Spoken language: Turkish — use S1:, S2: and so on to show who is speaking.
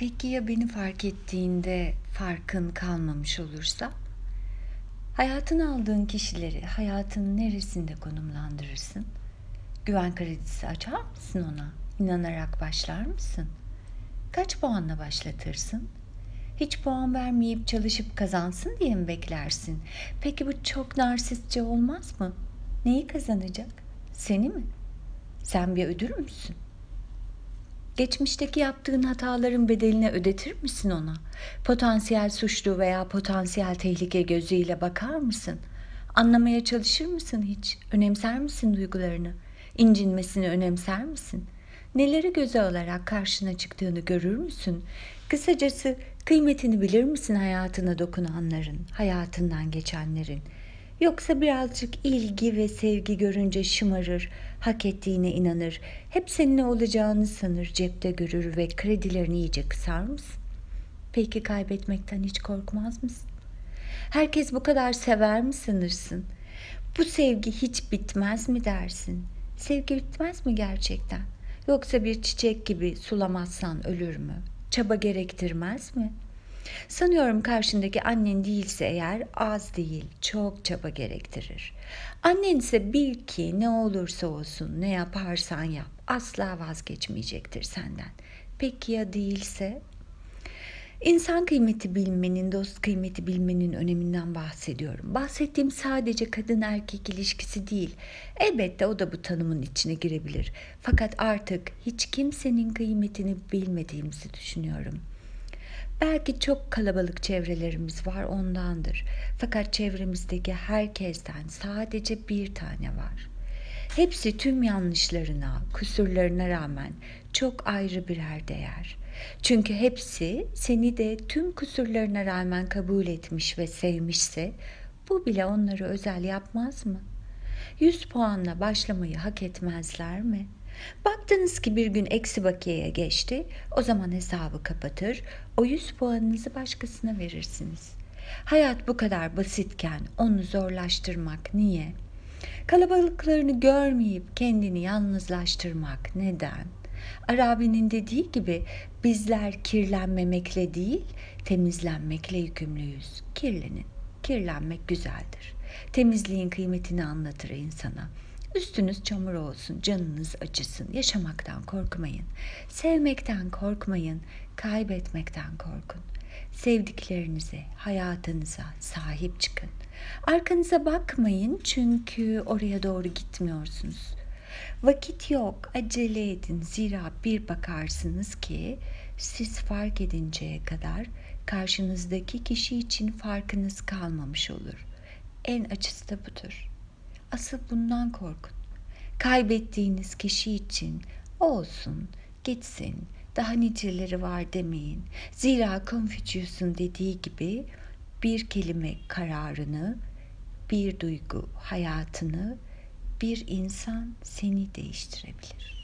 S1: Peki ya beni fark ettiğinde farkın kalmamış olursa? Hayatına aldığın kişileri hayatın neresinde konumlandırırsın? Güven kredisi açar mısın ona? İnanarak başlar mısın? Kaç puanla başlatırsın? Hiç puan vermeyip çalışıp kazansın diye mi beklersin? Peki bu çok narsistçe olmaz mı? Neyi kazanacak? Seni mi? Sen bir ödül müsün? Geçmişteki yaptığın hataların bedelini ödetir misin ona? Potansiyel suçlu veya potansiyel tehlike gözüyle bakar mısın? Anlamaya çalışır mısın hiç? Önemser misin duygularını? İncinmesini önemser misin? Neleri göze alarak karşına çıktığını görür müsün? Kısacası kıymetini bilir misin hayatına dokunanların, hayatından geçenlerin? Yoksa birazcık ilgi ve sevgi görünce şımarır, hak ettiğine inanır, hep seninle olacağını sanır, cepte görür ve kredilerini iyice kısar mısın? Peki kaybetmekten hiç korkmaz mısın? Herkes bu kadar sever mi sanırsın? Bu sevgi hiç bitmez mi dersin? Sevgi bitmez mi gerçekten? Yoksa bir çiçek gibi sulamazsan ölür mü? Çaba gerektirmez mi?'' Sanıyorum karşındaki annen değilse eğer az değil, çok çaba gerektirir. Annen ise bil ki ne olursa olsun, ne yaparsan yap, asla vazgeçmeyecektir senden. Peki ya değilse? İnsan kıymeti bilmenin, dost kıymeti bilmenin öneminden bahsediyorum. Bahsettiğim sadece kadın erkek ilişkisi değil. Elbette o da bu tanımın içine girebilir. Fakat artık hiç kimsenin kıymetini bilmediğimizi düşünüyorum. Belki çok kalabalık çevrelerimiz var ondandır. Fakat çevremizdeki herkesten sadece bir tane var. Hepsi tüm yanlışlarına, kusurlarına rağmen çok ayrı birer değer. Çünkü hepsi seni de tüm kusurlarına rağmen kabul etmiş ve sevmişse bu bile onları özel yapmaz mı? 100 puanla başlamayı hak etmezler mi?'' Baktınız ki bir gün eksi bakiyeye geçti. O zaman hesabı kapatır. O 100 puanınızı başkasına verirsiniz. Hayat bu kadar basitken onu zorlaştırmak niye? Kalabalıklarını görmeyip kendini yalnızlaştırmak neden? Arabi'nin dediği gibi bizler kirlenmemekle değil, temizlenmekle yükümlüyüz. Kirlenin. Kirlenmek güzeldir. Temizliğin kıymetini anlatır insana. Üstünüz çamur olsun, canınız acısın. Yaşamaktan korkmayın. Sevmekten korkmayın. Kaybetmekten korkun. Sevdiklerinize, hayatınıza sahip çıkın. Arkanıza bakmayın çünkü oraya doğru gitmiyorsunuz. Vakit yok, acele edin. Zira bir bakarsınız ki siz fark edinceye kadar karşınızdaki kişi için farkınız kalmamış olur. En acısı da budur. Asıl bundan korkun. Kaybettiğiniz kişi için olsun, gitsin, daha niceleri var demeyin. Zira Confucius'un dediği gibi bir kelime kararını, bir duygu hayatını, bir insan seni değiştirebilir.